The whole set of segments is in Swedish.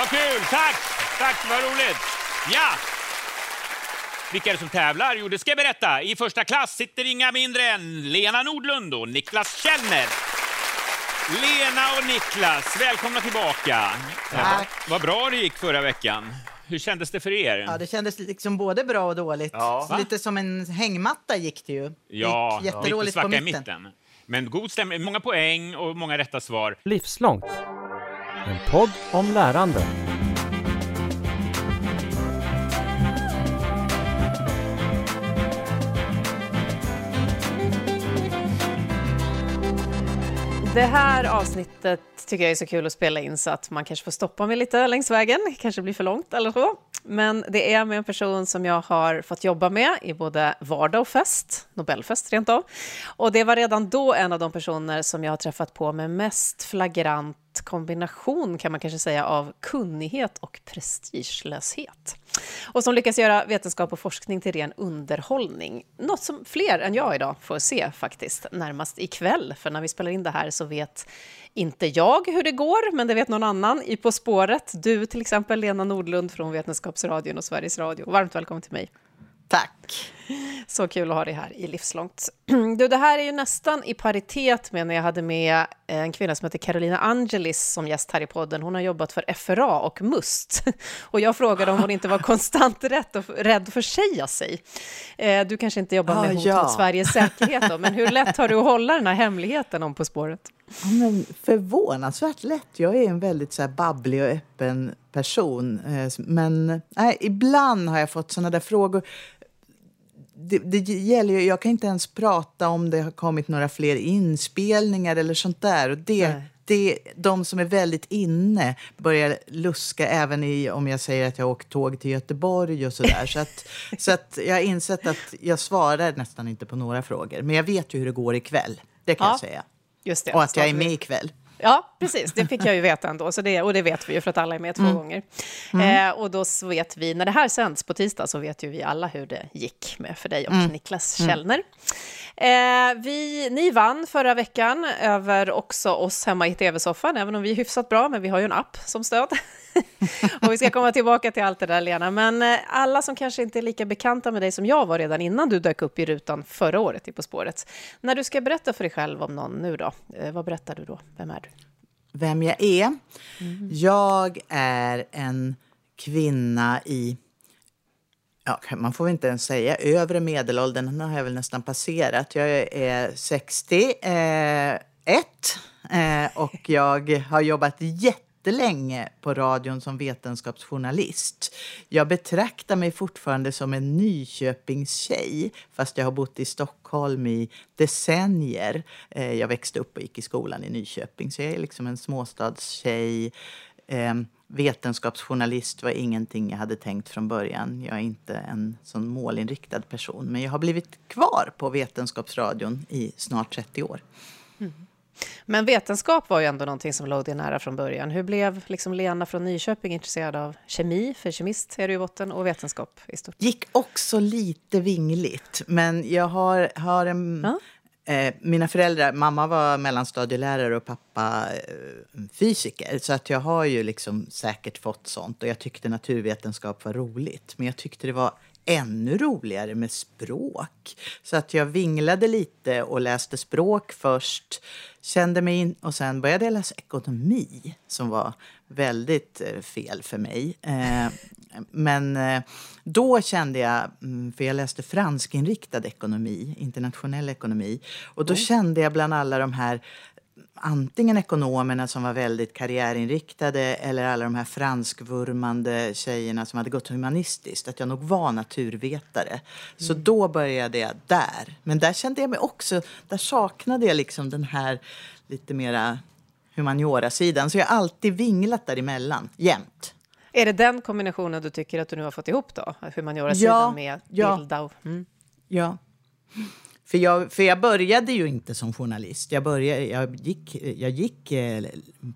Vad kul! Tack! Tack, vad roligt! Ja! Vilka är det som tävlar? Jo, det ska jag berätta. I första klass sitter inga mindre än Lena Nordlund och Niklas Källner. Lena och Niklas, välkomna tillbaka. Tack. Vad bra det gick förra veckan. Hur kändes det för er? Ja, det kändes liksom både bra och dåligt. Ja. Lite som en hängmatta gick det ju. Ja, gick lite jättedåligt på svacka i mitten. mitten. Men god stämning, många poäng och många rätta svar. Livslångt. En podd om lärande. Det här avsnittet tycker jag är så kul att spela in så att man kanske får stoppa mig lite längs vägen. kanske blir för långt eller så. Men det är med en person som jag har fått jobba med i både vardag och fest, Nobelfest rent av. Och det var redan då en av de personer som jag har träffat på med mest flagrant kombination kan man kanske säga av kunnighet och prestigelöshet. Och som lyckas göra vetenskap och forskning till ren underhållning. Något som fler än jag idag får se faktiskt, närmast ikväll. För när vi spelar in det här så vet inte jag hur det går, men det vet någon annan i På spåret. Du till exempel, Lena Nordlund från Vetenskapsradion och Sveriges Radio. Varmt välkommen till mig. Tack. Så kul att ha dig här i Livslångt. Du, det här är ju nästan i paritet med när jag hade med en kvinna som heter Carolina Angelis som gäst här i podden. Hon har jobbat för FRA och MUST. Och jag frågade om hon inte var konstant rätt och rädd för att säga sig. Eh, Du kanske inte jobbar med Ah, hot ja. mot Sveriges säkerhet då, men hur lätt har du att hålla den här hemligheten om På spåret? Ja, men förvånansvärt lätt. Jag är en väldigt så här babblig och öppen person. Eh, Men nej, ibland har jag fått såna där frågor. Det, det gäller ju, jag kan inte ens prata om det har kommit några fler inspelningar eller sånt där. Och det, Nej. det, de som är väldigt inne börjar luska även i om jag säger att jag åkt tåg till Göteborg och sådär. så att, så att jag har insett att jag svarar nästan inte på några frågor. Men jag vet ju hur det går ikväll. Det kan Ja, jag säga. Just det. Och att jag är med ikväll. Ja, precis. Det fick jag ju veta ändå. Så det, och det vet vi ju för att alla är med två gånger. Eh, och då så vet vi, när det här sänds på tisdag så vet ju vi alla hur det gick med för dig och Niklas Källner. Eh, vi, ni vann förra veckan över också oss hemma i tv-soffan, även om vi är hyfsat bra, men vi har ju en app som stöd. och vi ska komma tillbaka till allt det där, Lena. Men eh, alla som kanske inte är lika bekanta med dig som jag var redan innan du dök upp i rutan förra året i På spåret. När du ska berätta för dig själv om någon nu då, eh, vad berättar du då? Vem är du? vem jag är. Jag är en kvinna i... Ja, man får väl inte ens säga övre medelåldern, den har jag väl nästan passerat. Jag är 61 eh, eh, och jag har jobbat jättelänge på radion som vetenskapsjournalist. Jag betraktar mig fortfarande som en Nyköpingstjej fast jag har bott i Stockholm i decennier. Eh, jag växte upp och gick i skolan i Nyköping så jag är liksom en småstadstjej. Ehm, Vetenskapsjournalist var ingenting jag hade tänkt från början. Jag är inte en sån målinriktad person men jag har blivit kvar på Vetenskapsradion i snart 30 år. Men vetenskap var ju ändå någonting som låg dig nära från början. Hur blev liksom Lena från Nyköping intresserad av kemi, för kemist är du i botten, och vetenskap i stort? gick också lite vingligt. Men jag har, har en... Ja. Eh, mina föräldrar, mamma var mellanstadielärare och pappa eh, fysiker. Så att jag har ju liksom säkert fått sånt. Och jag tyckte naturvetenskap var roligt. Men jag tyckte det var ännu roligare med språk. Så att jag vinglade lite och läste språk först. Kände mig in, och sen började jag läsa ekonomi som var väldigt eh, fel för mig. Eh, men eh, då kände jag, mm, för jag läste franskinriktad ekonomi, internationell ekonomi. Och då kände jag bland alla de här antingen ekonomerna som var väldigt karriärinriktade eller alla de här franskvurmande tjejerna som hade gått humanistiskt, att jag nog var naturvetare. Så då började jag där. Men där kände jag mig också, där saknade jag liksom den här lite mera humaniora-sidan. Så jag har alltid vinglat däremellan, jämt. Är det den kombinationen du tycker att du nu har fått ihop då? Humaniora-sidan Ja, med ja. bilda och... Mm. Ja. För jag, för jag började ju inte som journalist. Jag, började, jag gick, jag gick eh,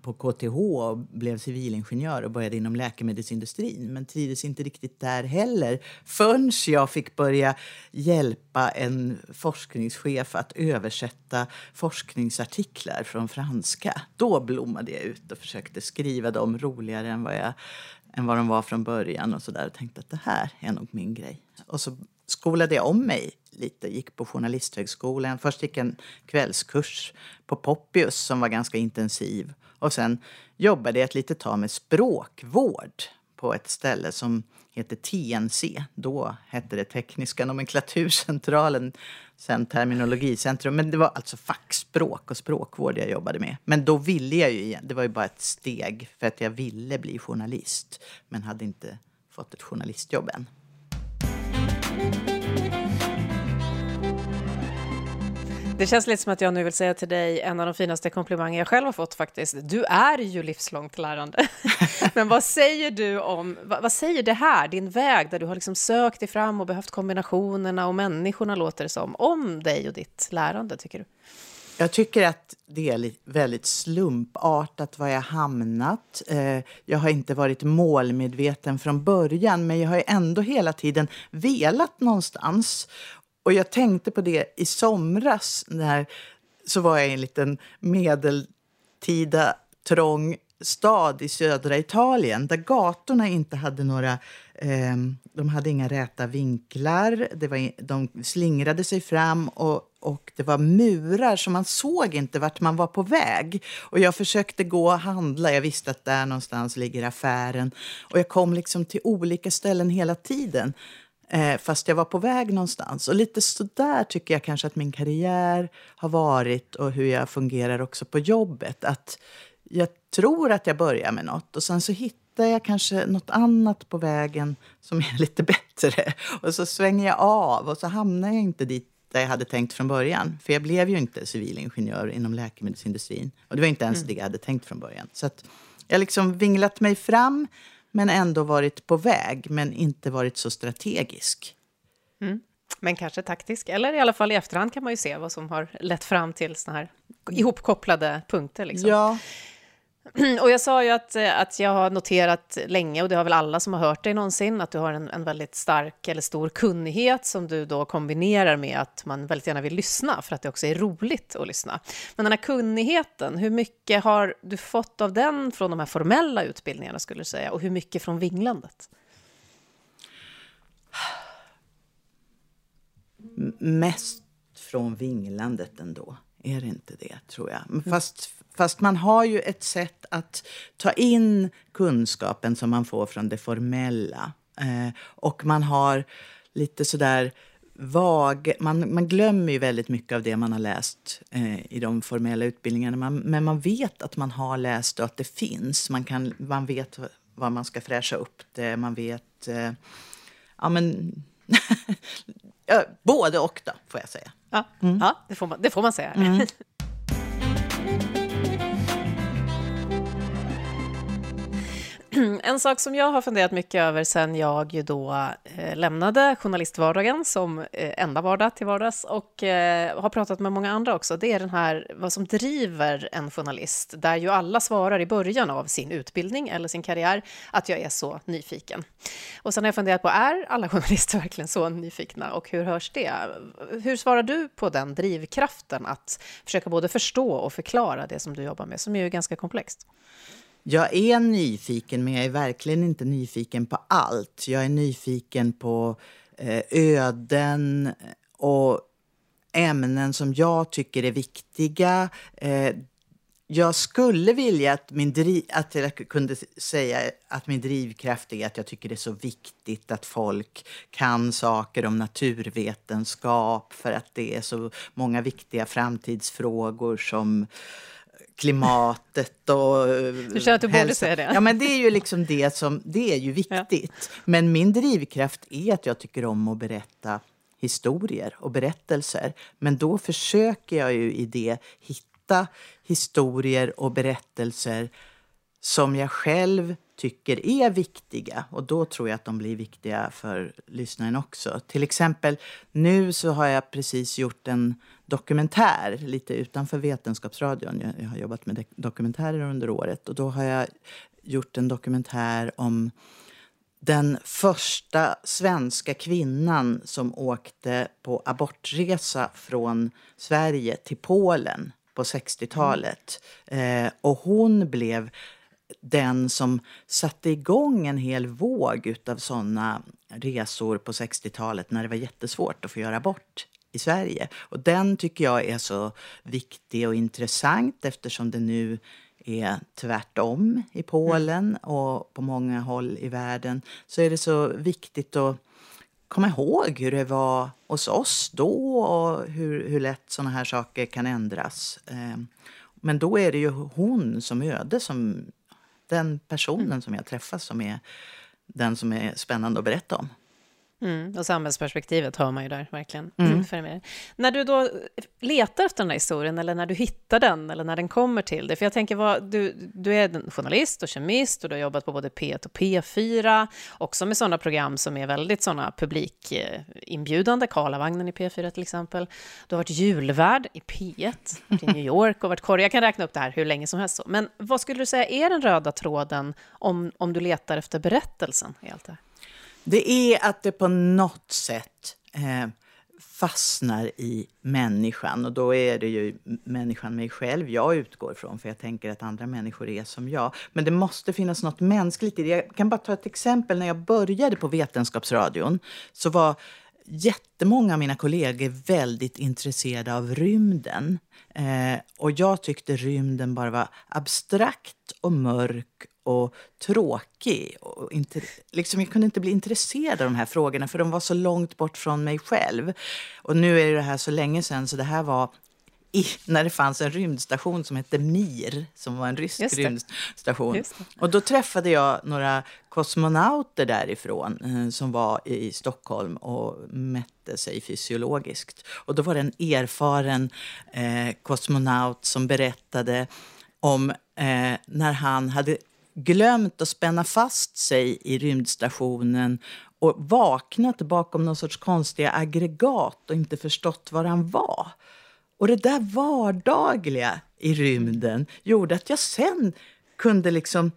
på KTH och blev civilingenjör och började inom läkemedelsindustrin. Men trivdes inte riktigt där heller förrän jag fick börja hjälpa en forskningschef att översätta forskningsartiklar från franska. Då blommade jag ut och försökte skriva dem roligare än vad, jag, än vad de var från början. Och så där. och tänkte att det här är nog min grej. Och så skolade jag om mig lite, gick på Journalisthögskolan. Först gick en kvällskurs på Poppius som var ganska intensiv. Och sen jobbade jag ett litet tag med språkvård på ett ställe som heter TNC. Då hette det Tekniska nomenklaturcentralen, sen Terminologicentrum. Men det var alltså fackspråk och språkvård jag jobbade med. Men då ville jag ju igen, det var ju bara ett steg för att jag ville bli journalist. Men hade inte fått ett journalistjobb än. Det känns lite som att jag nu vill säga till dig en av de finaste komplimanger jag själv har fått faktiskt. Du är ju livslångt lärande. Men vad säger du om, vad, vad, säger det här, din väg där du har liksom sökt dig fram och behövt kombinationerna och människorna låter det som, om dig och ditt lärande tycker du? Jag tycker att det är väldigt slumpartat var jag hamnat. Eh, jag har inte varit målmedveten från början men jag har ändå hela tiden velat någonstans. Och jag tänkte på det i somras när så var jag i en liten medeltida trång stad i södra Italien där gatorna inte hade några eh, de hade inga räta vinklar. Det var, de slingrade sig fram och, och det var murar så man såg inte vart man var på väg. Och jag försökte gå och handla. Jag visste att där någonstans ligger affären. Och jag kom liksom till olika ställen hela tiden. Eh, fast jag var på väg någonstans. Och lite så där tycker jag kanske att min karriär har varit och hur jag fungerar också på jobbet. Att jag tror att jag börjar med något och sen så hittar jag kanske något annat på vägen som är lite bättre. Och så svänger jag av och så hamnar jag inte dit där jag hade tänkt från början. För jag blev ju inte civilingenjör inom läkemedelsindustrin. Och det var inte ens mm. det jag hade tänkt från början. Så att jag har liksom vinglat mig fram men ändå varit på väg, men inte varit så strategisk. Mm. Men kanske taktisk, eller i alla fall i efterhand kan man ju se vad som har lett fram till såna här ihopkopplade punkter. Liksom. Ja. Och jag sa ju att, eh, att jag har noterat länge, och det har väl alla som har hört dig någonsin, att du har en, en väldigt stark eller stor kunnighet som du då kombinerar med att man väldigt gärna vill lyssna, för att det också är roligt att lyssna. Men den här kunnigheten, hur mycket har du fått av den från de här formella utbildningarna, skulle du säga, och hur mycket från vinglandet? Mest från vinglandet ändå. Är det inte det, tror jag? Fast Fast man har ju ett sätt att ta in kunskapen som man får från det formella. Eh, och man har lite sådär vag... Man, man glömmer ju väldigt mycket av det man har läst eh, i de formella utbildningarna. Man, men man vet att man har läst och att det finns. Man, kan, man vet vad man ska fräscha upp det. Man vet... Eh, ja, men... både och, då, får jag säga. Ja, mm. ja det, får man, det får man säga. Mm. En sak som jag har funderat mycket över sen jag ju då eh, lämnade journalistvardagen som eh, enda vardag till vardags och eh, har pratat med många andra också, det är den här vad som driver en journalist, där ju alla svarar i början av sin utbildning eller sin karriär att jag är så nyfiken. Och sen har jag funderat på, är alla journalister verkligen så nyfikna och hur hörs det? Hur svarar du på den drivkraften att försöka både förstå och förklara det som du jobbar med, som ju är ganska komplext? Jag är nyfiken, men jag är verkligen inte nyfiken på allt. Jag är nyfiken på eh, öden eh, och ämnen som jag tycker är viktiga. Eh, jag skulle vilja att, min driv, att jag kunde säga att min drivkraft är att jag tycker det är så viktigt att folk kan saker om naturvetenskap för att det är så många viktiga framtidsfrågor som klimatet och... Du känner att du borde säga det? Ja, men det är ju liksom det som, det är ju viktigt. Ja. Men min drivkraft är att jag tycker om att berätta historier och berättelser. Men då försöker jag ju i det hitta historier och berättelser som jag själv tycker är viktiga. Och då tror jag att de blir viktiga för lyssnaren också. Till exempel, nu så har jag precis gjort en dokumentär lite utanför Vetenskapsradion. Jag, jag har jobbat med dokumentärer under året och då har jag gjort en dokumentär om den första svenska kvinnan som åkte på abortresa från Sverige till Polen på 60-talet. Mm. Eh, och hon blev den som satte igång en hel våg av såna resor på 60-talet när det var jättesvårt att få göra abort i Sverige. Och den tycker jag är så viktig och intressant eftersom det nu är tvärtom i Polen och på många håll i världen. Så är det så viktigt att komma ihåg hur det var hos oss då och hur, hur lätt såna här saker kan ändras. Ehm, men då är det ju hon som öde, som den personen mm. som jag träffar som är den som är spännande att berätta om. Mm, och samhällsperspektivet hör man ju där verkligen. Mm. När du då letar efter den här historien, eller när du hittar den, eller när den kommer till dig, för jag tänker, vad, du, du är journalist och kemist och du har jobbat på både P1 och P4, också med sådana program som är väldigt sådana publikinbjudande, Karlavagnen i P4 till exempel. Du har varit julvärd i P1, i New York och varit korre. Jag kan räkna upp det här hur länge som helst. Men vad skulle du säga är den röda tråden om, om du letar efter berättelsen i allt det här? Det är att det på något sätt eh, fastnar i människan. Och då är det ju människan mig själv jag utgår ifrån, för jag tänker att andra människor är som jag. Men det måste finnas något mänskligt i det. Jag kan bara ta ett exempel. När jag började på Vetenskapsradion så var jättemånga av mina kollegor väldigt intresserade av rymden. Eh, och jag tyckte rymden bara var abstrakt och mörk och tråkig. Och inte, liksom jag kunde inte bli intresserad av de här frågorna för de var så långt bort från mig själv. Och nu är det här så länge sedan så det här var i, när det fanns en rymdstation som hette Mir, som var en rysk rymdstation. Och då träffade jag några kosmonauter därifrån eh, som var i Stockholm och mätte sig fysiologiskt. Och då var det en erfaren eh, kosmonaut som berättade om eh, när han hade glömt att spänna fast sig i rymdstationen och vaknat bakom någon sorts konstiga aggregat och inte förstått var han var. Och det där vardagliga i rymden gjorde att jag sen kunde liksom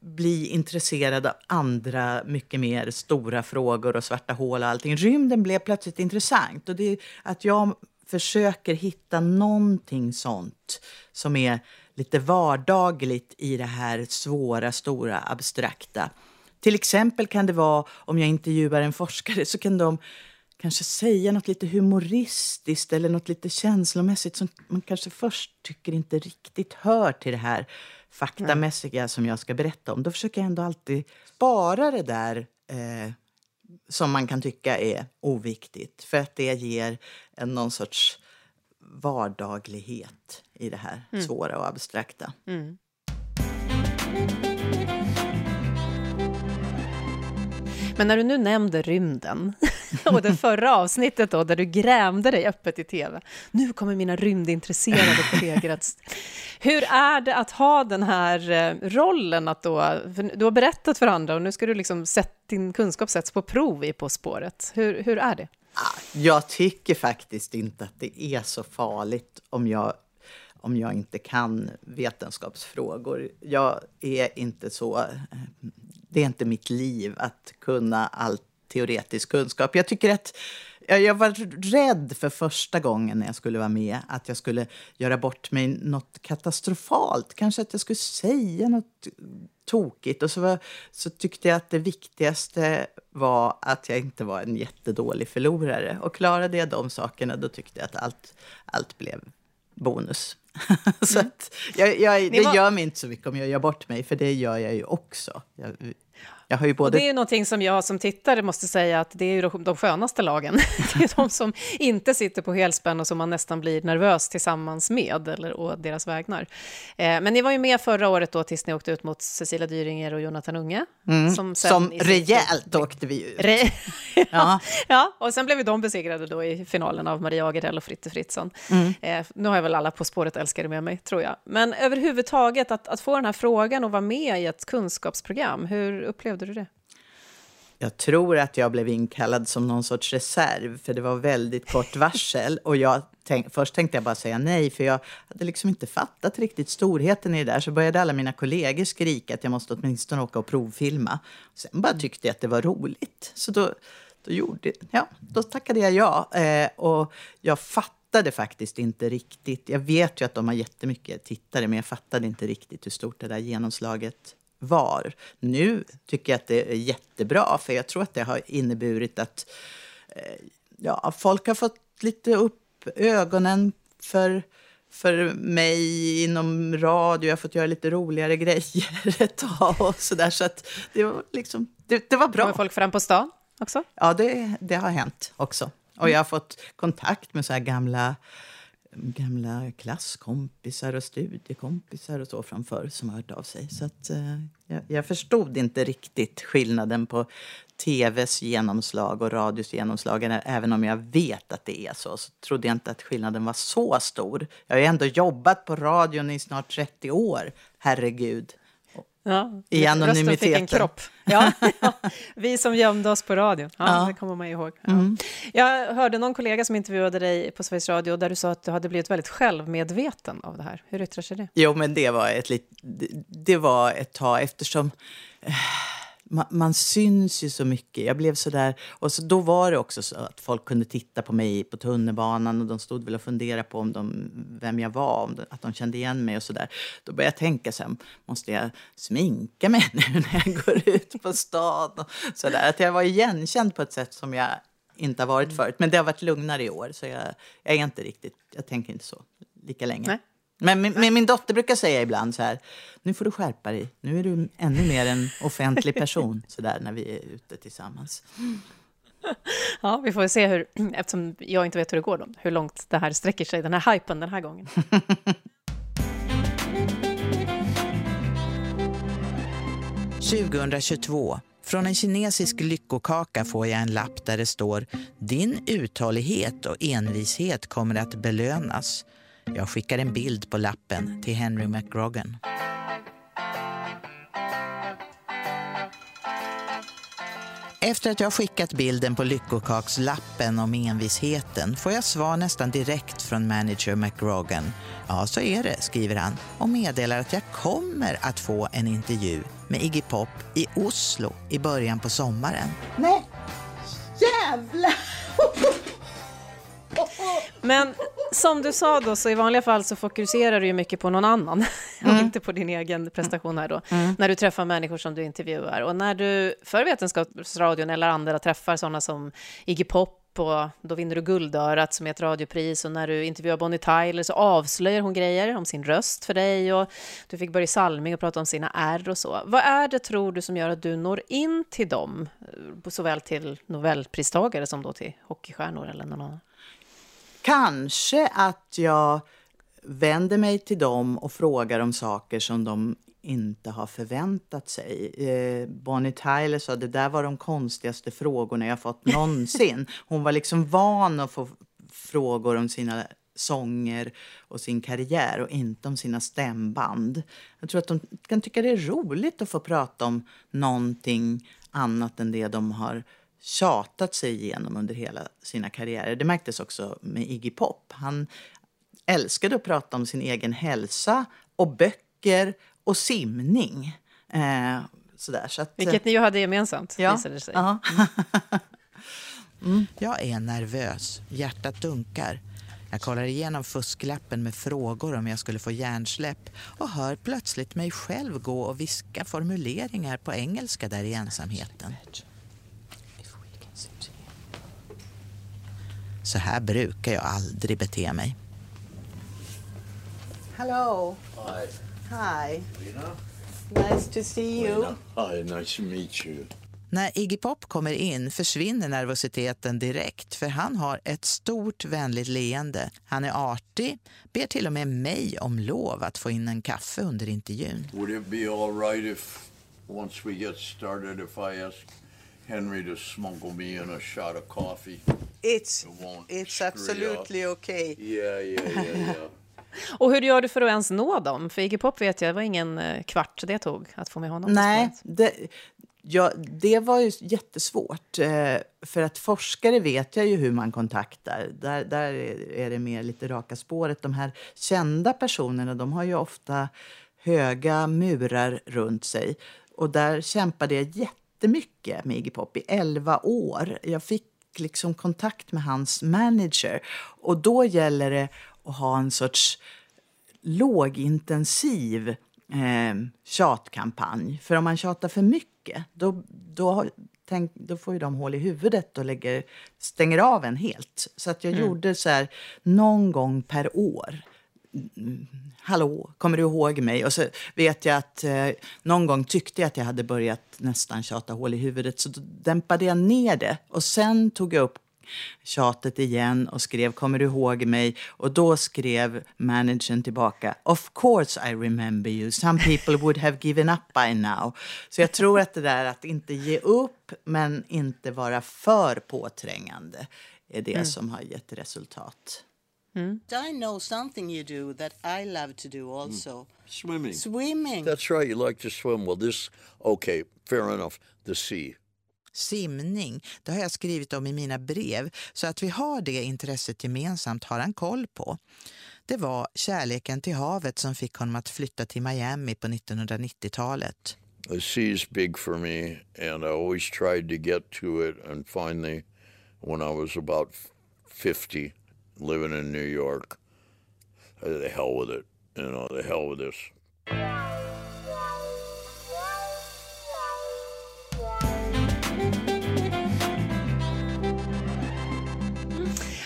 bli intresserad av andra, mycket mer stora frågor och svarta hål och allting. Rymden blev plötsligt intressant. Och det är att jag försöker hitta någonting sånt som är lite vardagligt i det här svåra, stora, abstrakta. Till exempel kan det vara, om jag intervjuar en forskare, så kan de kanske säga något lite humoristiskt eller något lite känslomässigt som man kanske först tycker inte riktigt hör till det här faktamässiga som jag ska berätta om. Då försöker jag ändå alltid spara det där eh, som man kan tycka är oviktigt för att det ger en någon sorts vardaglighet i det här mm. svåra och abstrakta. Mm. Men när du nu nämnde rymden och det förra avsnittet då, där du grämde dig öppet i tv. Nu kommer mina rymdintresserade kollegor att... Hur är det att ha den här eh, rollen? Att då, du har berättat för andra och nu ska du liksom sätta din kunskap sätts på prov i På spåret. Hur, hur är det? Jag tycker faktiskt inte att det är så farligt om jag, om jag inte kan vetenskapsfrågor. Jag är inte så... Eh, det är inte mitt liv att kunna all teoretisk kunskap. Jag tycker att jag var rädd för första gången när jag skulle vara med att jag skulle göra bort mig något katastrofalt. Kanske att jag skulle säga något tokigt. Och så, var, så tyckte jag att det viktigaste var att jag inte var en jättedålig förlorare. Och klarade jag de sakerna, då tyckte jag att allt, allt blev bonus. så att jag, jag, det gör mig inte så mycket om jag gör bort mig, för det gör jag ju också. Jag, Jag har ju både... Och det är ju någonting som jag som tittare måste säga att det är ju de skönaste lagen. Det är de som inte sitter på helspänn och som man nästan blir nervös tillsammans med, eller å deras vägnar. Eh, men ni var ju med förra året då tills ni åkte ut mot Cecilia Dyringer och Jonathan Unge. Mm, som som rejält åkte vi ut. Re ja. ja, och sen blev ju de besegrade då i finalen av Maria Agerell och Fritte Fritzson. Mm. Eh, nu har jag väl alla På spåret-älskare med mig, tror jag. Men överhuvudtaget, att, att få den här frågan och vara med i ett kunskapsprogram, hur upplevde du det? Jag tror att jag blev inkallad som någon sorts reserv, för det var väldigt kort varsel. Och jag tänk, först tänkte jag bara säga nej, för jag hade liksom inte fattat riktigt storheten i det där. Så började alla mina kollegor skrika att jag måste åtminstone åka och provfilma. Sen bara tyckte jag att det var roligt. Så då, då, gjorde, ja, då tackade jag ja. Eh, och jag fattade faktiskt inte riktigt. Jag vet ju att de har jättemycket tittare, men jag fattade inte riktigt hur stort det där genomslaget var. Nu tycker jag att det är jättebra, för jag tror att det har inneburit att eh, ja, folk har fått lite upp ögonen för, för mig inom radio. Jag har fått göra lite roligare grejer ett tag och så där. Så att det var liksom, det, det var bra. Kommer folk fram på stan också? Ja, det, det har hänt också. Och jag har fått kontakt med så här gamla gamla klasskompisar och studiekompisar och så från förr som har hört av sig. Så att, eh, jag, jag, förstod inte riktigt skillnaden på tvs genomslag och radios genomslag. Även om jag vet att det är så, så trodde jag inte att skillnaden var så stor. Jag har ju ändå jobbat på radion i snart 30 år. Herregud. Ja, I anonymiteten. Rösten fick en kropp. Ja, ja, vi som gömde oss på radion. Ja, ja. Det kommer man ihåg. Mm. Jag hörde någon kollega som intervjuade dig på Sveriges Radio där du sa att du hade blivit väldigt självmedveten av det här. Hur yttrar sig det? Jo, men det var ett, det var ett tag eftersom eh, man, man, syns ju så mycket. Jag blev så där, och så, då var det också så att folk kunde titta på mig på tunnelbanan och de stod väl och funderade på om de, vem jag var, om de, att de kände igen mig och så där. Då började jag tänka så här, måste jag sminka mig nu när jag går ut på stan? Och så där. Att jag var igenkänd på ett sätt som jag inte har varit förut. Men det har varit lugnare i år, så jag, jag är inte riktigt, jag tänker inte så lika länge. Nej. Men min, min dotter brukar säga ibland så här, nu får du skärpa dig. Nu är du ännu mer en offentlig person så där, när vi är ute tillsammans. Ja, vi får se hur, eftersom jag inte vet hur det går då, hur långt det här sträcker sig, den här hypen den här gången. –2022. Från en kinesisk lyckokaka får jag en lapp där det står Din uthållighet och envishet kommer att belönas. Jag skickar en bild på lappen till Henry McGrogan. Efter att jag skickat bilden på lyckokakslappen om envisheten får jag svar nästan direkt från manager McGrogan. Ja, så är det, skriver han och meddelar att jag kommer att få en intervju med Iggy Pop i Oslo i början på sommaren. Nej, jävlar! Men som du sa då, så i vanliga fall så fokuserar du ju mycket på någon annan mm. och inte på din egen prestation här då, mm. när du träffar människor som du intervjuar. Och när du för Vetenskapsradion eller andra träffar sådana som Iggy Pop och då vinner du Guldörat som är ett radiopris och när du intervjuar Bonnie Tyler så avslöjar hon grejer om sin röst för dig och du fick Börje Salming och prata om sina R och så. Vad är det tror du som gör att du når in till dem, såväl till Nobelpristagare som då till hockeystjärnor eller någon annan? Kanske att jag vänder mig till dem och frågar om saker som de inte har förväntat sig. Eh, Bonnie Tyler sa det där var de konstigaste frågorna jag fått någonsin. Hon var liksom van att få frågor om sina sånger och sin karriär och inte om sina stämband. Jag tror att de kan tycka det är roligt att få prata om någonting annat än det de har tjatat sig igenom under hela sina karriärer. Det märktes också med Iggy Pop. Han älskade att prata om sin egen hälsa och böcker och simning. Eh, sådär, så att, Vilket ni ju hade gemensamt, ja, visade det sig. Mm. mm. Jag är nervös, hjärtat dunkar. Jag kollar igenom fusklappen med frågor om jag skulle få hjärnsläpp och hör plötsligt mig själv gå och viska formuleringar på engelska där i ensamheten. Så här brukar jag aldrig bete mig. Hello. Hi. Hi. Lena? Nice to see you. Hi, nice to meet you. När Iggy Pop kommer in försvinner nervositeten direkt för han har ett stort vänligt leende. Han är artig, ber till och med mig om lov att få in en kaffe under intervjun. Would it be all right if, once we get started, if I ask Henry to smuggle me in a shot of coffee? It's, It won't it's absolutely okay. Yeah, yeah, yeah, yeah. Och hur gör du för att ens nå dem? För Iggy Pop vet jag, det var ingen eh, kvart det tog att få med honom Nej, det, ja, det var ju jättesvårt. Eh, för att forskare vet jag ju hur man kontaktar. Där, där är det mer lite raka spåret. De här kända personerna de har ju ofta höga murar runt sig. Och där kämpade jag jättemycket med Iggy Pop i 11 år. Jag fick liksom kontakt med hans manager. Och då gäller det att ha en sorts lågintensiv eh, tjatkampanj. För om man tjatar för mycket, då, då, tänk, då får ju de hål i huvudet och lägger, stänger av en helt. Så att jag gjorde så här någon gång per år. Mm, Hallå, kommer du ihåg mig? Och så vet jag att eh, någon gång tyckte jag att jag hade börjat nästan tjata hål i huvudet. Så då dämpade jag ner det. Och sen tog jag upp tjatet igen och skrev “Kommer du ihåg mig?” och då skrev managern tillbaka “Of course I remember you. Some people would have given up by now.” Så jag tror att det där att inte ge upp men inte vara för påträngande är det som har gett resultat. I know something you do that I love to do also. Swimming. Swimming. That's right, you like to swim. Well, this, okay, fair enough. The sea. Simning, det har jag skrivit om i mina brev, så att vi har det intresset gemensamt har han koll på. Det var kärleken till havet som fick honom att flytta till Miami på 1990-talet. The sea's big for me, and I always tried to get to it. And finally, when I was about 50, living in New York, uh, the hell with it. You know, the hell with this.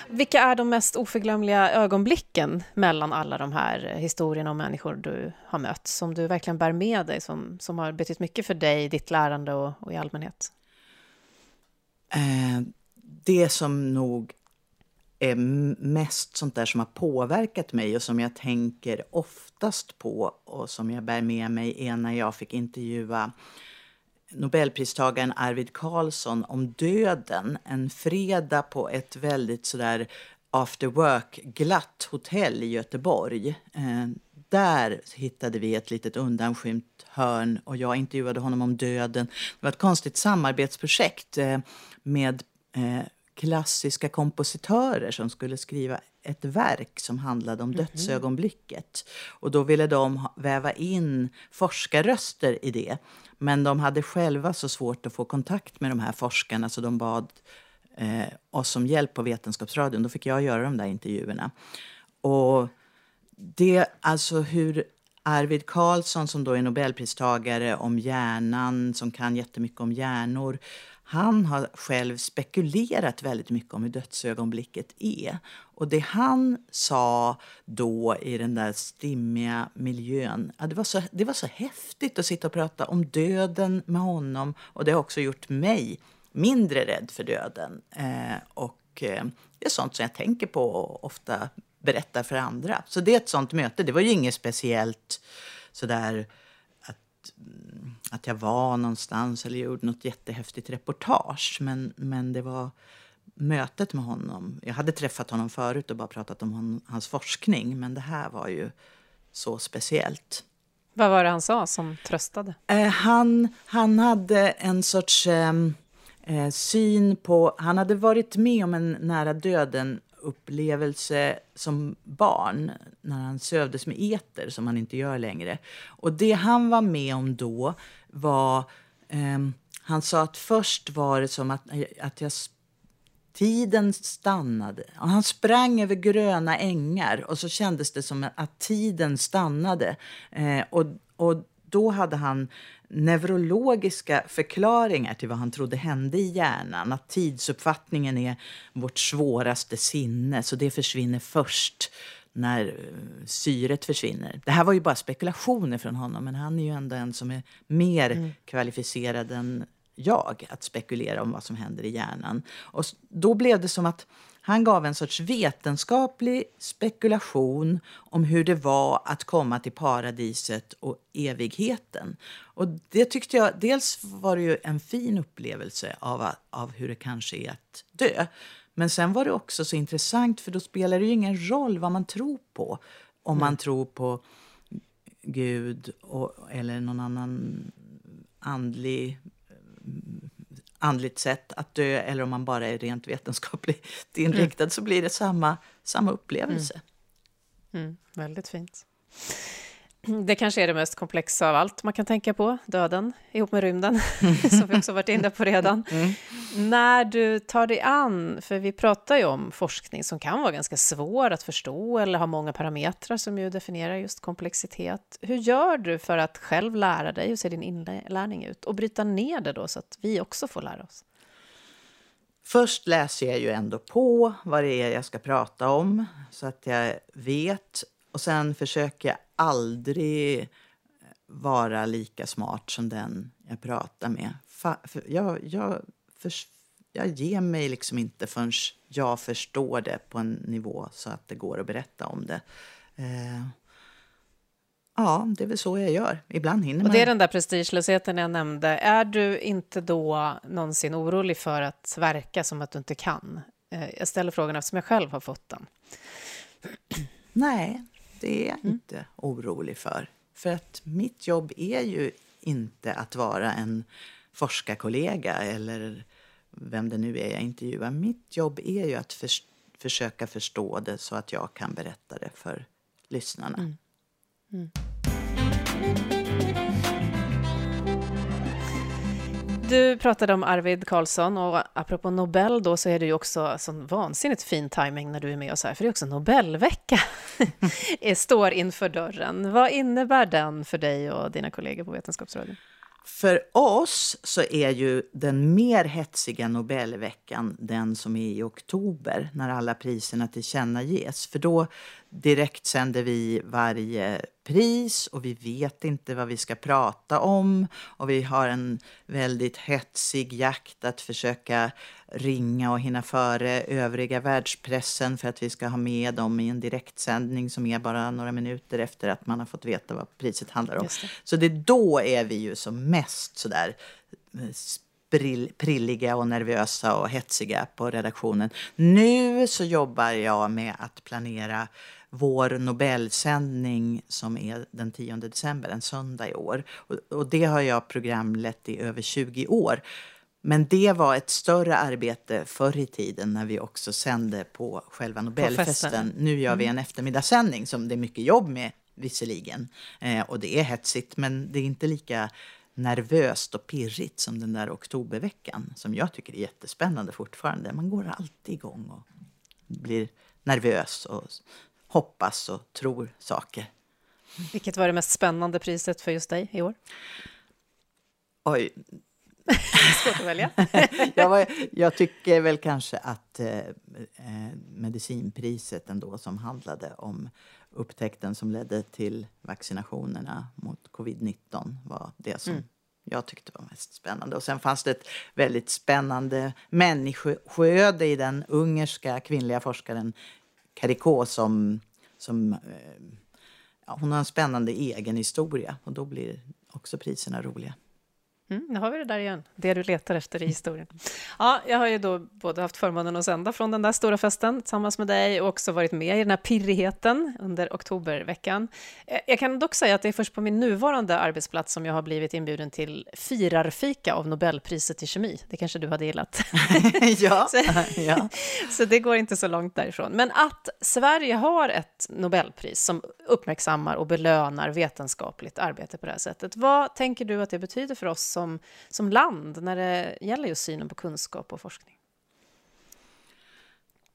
Vilka är de mest oförglömliga ögonblicken mellan alla de här historierna om människor du har mött, som du verkligen bär med dig, som, som har betytt mycket för dig, ditt lärande och, och i allmänhet? Eh, det som nog är mest sånt där som har påverkat mig och som jag tänker oftast på och som jag bär med mig är när jag fick intervjua Nobelpristagaren Arvid Carlsson om döden en fredag på ett väldigt sådär after work-glatt hotell i Göteborg. Eh, där hittade vi ett litet undanskymt hörn och jag intervjuade honom om döden. Det var ett konstigt samarbetsprojekt eh, med eh, klassiska kompositörer som skulle skriva ett verk som handlade om dödsögonblicket. Och då ville de väva in forskarröster i det. Men de hade själva så svårt att få kontakt med de här forskarna så de bad eh, oss om hjälp på Vetenskapsradion. Då fick jag göra de där intervjuerna. Och det, alltså hur Arvid Carlsson som då är Nobelpristagare om hjärnan, som kan jättemycket om hjärnor. Han har själv spekulerat väldigt mycket om hur dödsögonblicket är. Och det han sa då i den där stimmiga miljön, ja, det, var så, det var så häftigt att sitta och prata om döden med honom. Och det har också gjort mig mindre rädd för döden. Eh, och eh, det är sånt som jag tänker på och ofta berättar för andra. Så det är ett sånt möte. Det var ju inget speciellt sådär att, mm, att jag var någonstans eller gjorde något jättehäftigt reportage. Men, men det var mötet med honom. Jag hade träffat honom förut och bara pratat om hon, hans forskning. Men det här var ju så speciellt. Vad var det han sa som tröstade? Eh, han, han hade en sorts ehm, eh, syn på... Han hade varit med om en nära döden upplevelse som barn när han sövdes med eter, som han inte gör längre. Och det han var med om då var... ehm, han sa att först var det som att, att jag Tiden stannade. Och han sprang över gröna ängar och så kändes det som att tiden stannade. Eh, och, och då hade han neurologiska förklaringar till vad han trodde hände i hjärnan. Att tidsuppfattningen är vårt svåraste sinne, så det försvinner först när eh, syret försvinner. Det här var ju bara spekulationer från honom, men han är ju ändå en som är mer kvalificerad än jag att spekulera om vad som händer i hjärnan. Och då blev det som att han gav en sorts vetenskaplig spekulation om hur det var att komma till paradiset och evigheten. Och det tyckte jag, dels var det ju en fin upplevelse av, av hur det kanske är att dö. Men sen var det också så intressant för då spelar det ju ingen roll vad man tror på. Om man tror på Gud och, eller någon annan andlig andligt sätt att dö eller om man bara är rent vetenskapligt inriktad så blir det samma, samma upplevelse. Mm, väldigt fint. Det kanske är det mest komplexa av allt man kan tänka på, döden ihop med rymden, som vi också varit inne på redan. När du tar dig an, för vi pratar ju om forskning som kan vara ganska svår att förstå eller ha många parametrar som ju definierar just komplexitet. Hur gör du för att själv lära dig, hur ser din inlärning ut? Och bryta ner det då så att vi också får lära oss. Först läser jag ju ändå på vad det är jag ska prata om så att jag vet. Och sen försöker jag aldrig vara lika smart som den jag pratar med. Jag, jag, jag ger mig liksom inte förrän jag förstår det på en nivå så att det går att berätta om det. Eh, ja, det är väl så jag gör. Ibland hinner Och man. det är den där prestigelösheten jag nämnde. Är du inte då någonsin orolig för att verka som att du inte kan? Eh, Jag ställer frågan eftersom jag själv har fått den. Nej, det är jag inte orolig för. För att mitt jobb är ju inte att vara en forskarkollega eller vem det nu är jag intervjuar. Mitt jobb är ju att förs- försöka förstå det så att jag kan berätta det för lyssnarna. Du pratade om Arvid Carlsson och apropå Nobel då så är det ju också sån vansinnigt fin timing när du är med oss här, för det är också Nobelvecka står inför dörren. Vad innebär den för dig och dina kollegor på Vetenskapsradion? För oss så är ju den mer hetsiga Nobelveckan den som är i oktober när alla priserna tillkännages. För då direkt sänder vi varje pris och vi vet inte vad vi ska prata om. Och vi har en väldigt hetsig jakt att försöka ringa och hinna före övriga världspressen för att vi ska ha med dem i en direktsändning som är bara några minuter efter att man har fått veta vad priset handlar om. Det. Så det då är vi ju som mest sådär eh, prilliga och nervösa och hetsiga på redaktionen. Nu så jobbar jag med att planera vår Nobelsändning som är den 10 december, en söndag i år. Och, och det har jag programlett i över 20 år. Men det var ett större arbete förr i tiden när vi också sände på själva Nobelfesten. festen. Nu gör vi en eftermiddagssändning som det är mycket jobb med visserligen. Eh, och det är hetsigt men det är inte lika nervöst och pirrigt som den där oktoberveckan som jag tycker är jättespännande fortfarande. Man går alltid igång och blir nervös och hoppas och tror saker. Vilket var det mest spännande priset för just dig i år? Oj, Svårt att välja. jag, var, jag tycker väl kanske att eh, eh, medicinpriset ändå som handlade om upptäckten som ledde till vaccinationerna mot covid-19 var det som jag tyckte var mest spännande. Och sen fanns det ett väldigt spännande människoöde i den ungerska kvinnliga forskaren Caricot som, som eh, ja, hon har en spännande egen historia och då blir också priserna roliga. Mm, nu har vi det där igen, det du letar efter i historien. Ja, jag har ju då både haft förmånen att sända från den där stora festen tillsammans med dig och också varit med i den här pirrigheten under oktoberveckan. Eh, Jag kan dock säga att det är först på min nuvarande arbetsplats som jag har blivit inbjuden till firarfika av Nobelpriset i kemi. Det kanske du hade gillat. ja, Så- ja. Så det går inte så långt därifrån. Men att Sverige har ett Nobelpris som uppmärksammar och belönar vetenskapligt arbete på det här sättet. Vad tänker du att det betyder för oss som, som land när det gäller just synen på kunskap och forskning?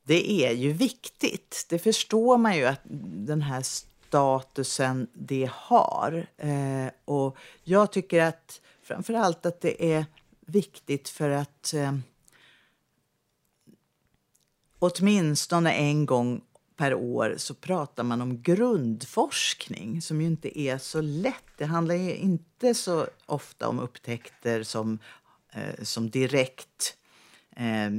Det är ju viktigt. Det förstår man ju att den här statusen det har. Eh, och jag tycker att framför allt att det är viktigt för att eh, åtminstone en gång per år så pratar man om grundforskning som ju inte är så lätt. Det handlar ju inte så ofta om upptäckter som, eh, som direkt eh,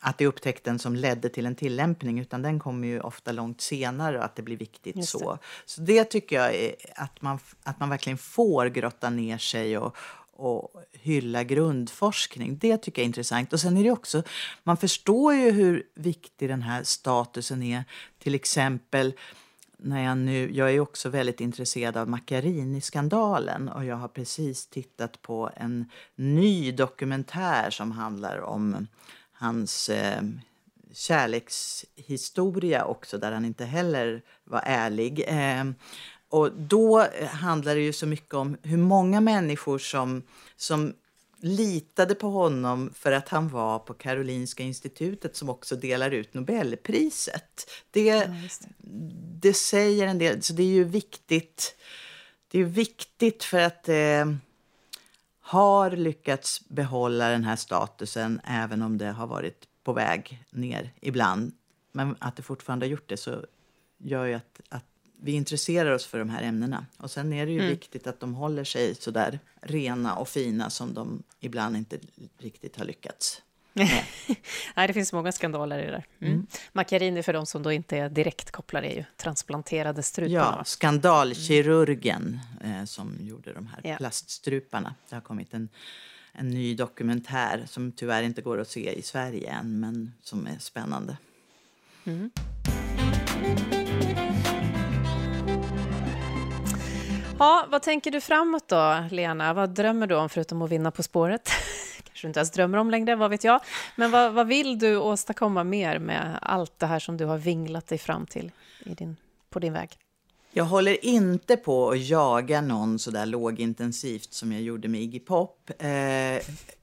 att det är upptäckten som ledde till en tillämpning utan den kommer ju ofta långt senare och att det blir viktigt Just det. så. Så det tycker jag är att man, att man verkligen får grotta ner sig och, och hylla grundforskning. Det tycker jag är intressant. Och sen är det också, man förstår ju hur viktig den här statusen är. Till exempel när jag nu, jag är också väldigt intresserad av Macchiarini-skandalen och jag har precis tittat på en ny dokumentär som handlar om hans eh, kärlekshistoria också där han inte heller var ärlig. Eh, och då handlar det ju så mycket om hur många människor som, som litade på honom för att han var på Karolinska institutet som också delar ut Nobelpriset. Det, det säger en del, så det är ju viktigt. Det är viktigt för att eh, har lyckats behålla den här statusen även om det har varit på väg ner ibland. Men att det fortfarande har gjort det så gör ju att, att vi intresserar oss för de här ämnena. Och sen är det ju viktigt att de håller sig så där rena och fina som de ibland inte riktigt har lyckats. Nej, det finns många skandaler i det där. Mm. Macchiarini, för de som då inte är direkt kopplade, är ju transplanterade strupar. Ja, skandalkirurgen eh, som gjorde de här Ja. plaststruparna. Det har kommit en, en ny dokumentär som tyvärr inte går att se i Sverige än, men som är spännande. Ja, vad tänker du framåt då, Lena? Vad drömmer du om förutom att vinna På spåret? Kanske du inte ens drömmer om längre, vad vet jag. Men vad, vad vill du åstadkomma mer med allt det här som du har vinglat dig fram till i din, på din väg? Jag håller inte på att jaga någon så där lågintensivt som jag gjorde med Iggy Pop. Eh,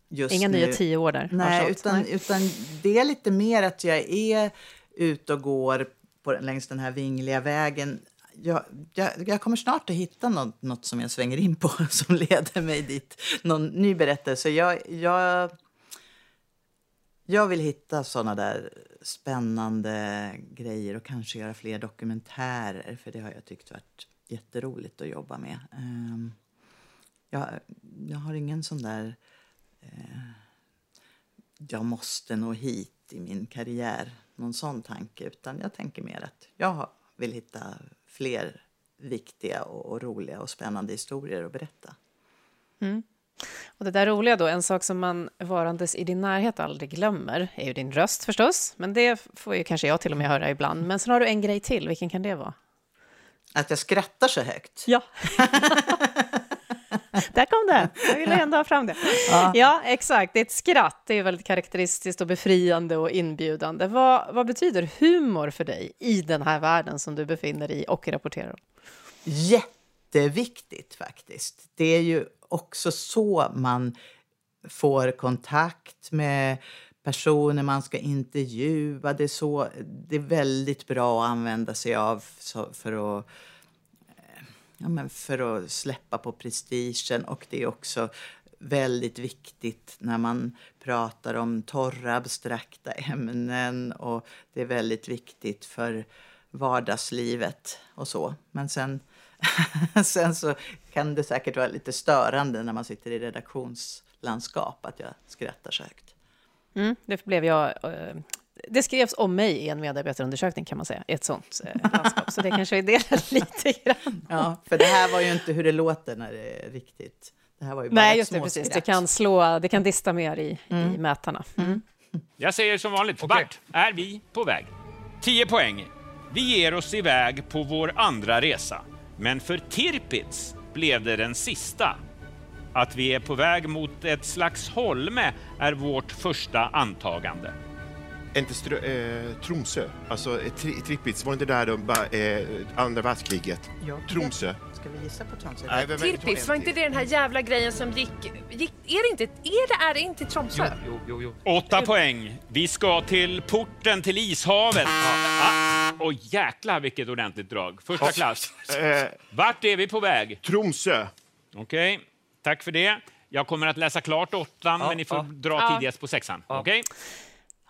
just Inga nu. nya tio år där? Nej, utan, Nej. utan det är lite mer att jag är ute och går på, längs den här vingliga vägen. Jag, jag, jag kommer snart att hitta något, något som jag svänger in på som leder mig dit. Någon ny berättelse. Jag, jag, jag vill hitta såna där spännande grejer och kanske göra fler dokumentärer för det har jag tyckt varit jätteroligt att jobba med. Ehm, jag, jag har ingen sån där eh, jag måste nå hit i min karriär, någon sån tanke. Utan jag tänker mer att jag vill hitta fler viktiga och, och roliga och spännande historier att berätta. Och det där roliga då, en sak som man varandes i din närhet aldrig glömmer är ju din röst förstås, men det får ju kanske jag till och med höra ibland. Men sen har du en grej till, vilken kan det vara? Att jag skrattar så högt. Ja. Där kom det! Jag ville ändå ha fram det. Ja. exakt. Det är ett skratt. Det är väldigt karaktäristiskt och befriande och inbjudande. Vad, vad betyder humor för dig i den här världen som du befinner dig i och rapporterar om? Jätteviktigt faktiskt. Det är ju också så man får kontakt med personer man ska intervjua. Det är, så, det är väldigt bra att använda sig av för att ja, men för att släppa på prestigen. Och det är också väldigt viktigt när man pratar om torra, abstrakta ämnen. Och det är väldigt viktigt för vardagslivet och så. Men sen, sen så kan det säkert vara lite störande när man sitter i redaktionslandskap att jag skrattar så högt. Mm, det blev jag... Eh, det skrevs om mig i en medarbetarundersökning kan man säga, i ett sånt eh, landskap. Så det kanske vi delar lite grann. Ja, för det här var ju inte hur det låter när det är riktigt. Det här var ju bara Nej, just det, precis. Det kan slå, det kan dista mer i, i mätarna. Mm. Jag säger som vanligt, vart är vi på väg? 10 poäng. Vi ger oss iväg på vår andra resa. Men för Tirpitz blev det den sista. Att vi är på väg mot ett slags holme är vårt första antagande. Inte strö, eh, Tromsö, alltså eh, tri, Trippitz, var det inte där de bara, eh, andra världskriget? Jag vet. Tromsö. Ska vi gissa på Tromsö? Nej, men- Tirpitz, var inte det den här jävla grejen som gick... gick är det inte, är det, är det inte Tromsö? Jo, jo, jo. Åtta poäng. Vi ska till porten till ishavet. Ah, och jäklar vilket ordentligt drag. Första klass. Eh, Vart är vi på väg? Tromsö. Okej, tack för det. Jag kommer att läsa klart åttan, men ni får dra Ja. tidigast på sexan. Okej?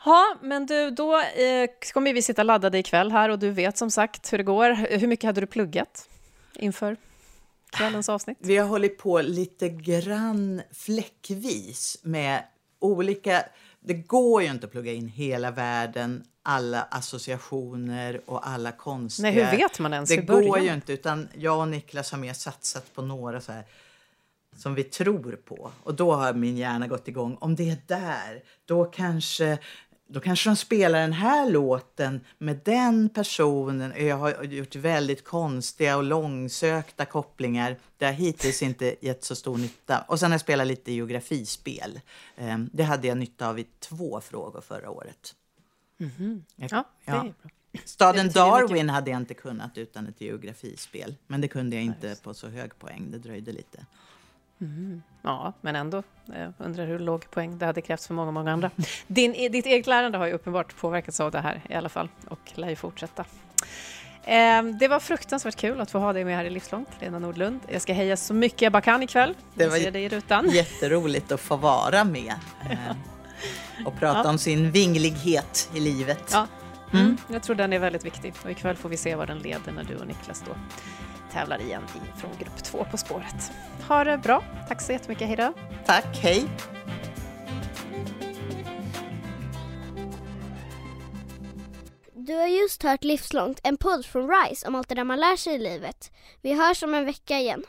Ja, men du, då eh, kommer vi sitta laddade ikväll här och du vet som sagt hur det går. Hur mycket hade du pluggat inför kvällens avsnitt? Vi har hållit på lite grann fläckvis med olika... Det går ju inte att plugga in hela världen, alla associationer och alla konstiga... Nej, hur vet man ens Det går ju inte, utan jag och Niklas har mer satsat på några så här som vi tror på. Och då har min hjärna gått igång. Om det är där, då kanske, då kanske de spelar den här låten med den personen. Jag har gjort väldigt konstiga och långsökta kopplingar. Det har hittills inte gett så stor nytta. Och sen har jag spelat lite geografispel. Eh, Det hade jag nytta av i två frågor förra året. Mhm. Jag- Ja, det är bra. Staden Darwin hade jag inte kunnat utan ett geografispel. Men det kunde jag inte på så hög poäng. Det dröjde lite. Mhm. Ja, men ändå. Jag undrar hur låg poäng det hade krävts för många, många andra. Din, ditt eget lärande har ju uppenbart påverkats av det här i alla fall och lär ju fortsätta. Eh, Det var fruktansvärt kul att få ha dig med här i Livslångt, Lena Nordlund. Jag ska heja så mycket jag bara kan ikväll. Det var ser dig i rutan. Jätteroligt att få vara med eh, och prata Ja. om sin vinglighet i livet. Ja. Mm. Jag tror den är väldigt viktig och ikväll får vi se vad den leder när du och Niklas då tävlar igen från grupp två På spåret. Ha det bra. Tack så jättemycket. Hej då. Tack, hej. Du har just hört Livslångt, en podd från RISE om allt det där man lär sig i livet. Vi hörs om en vecka igen.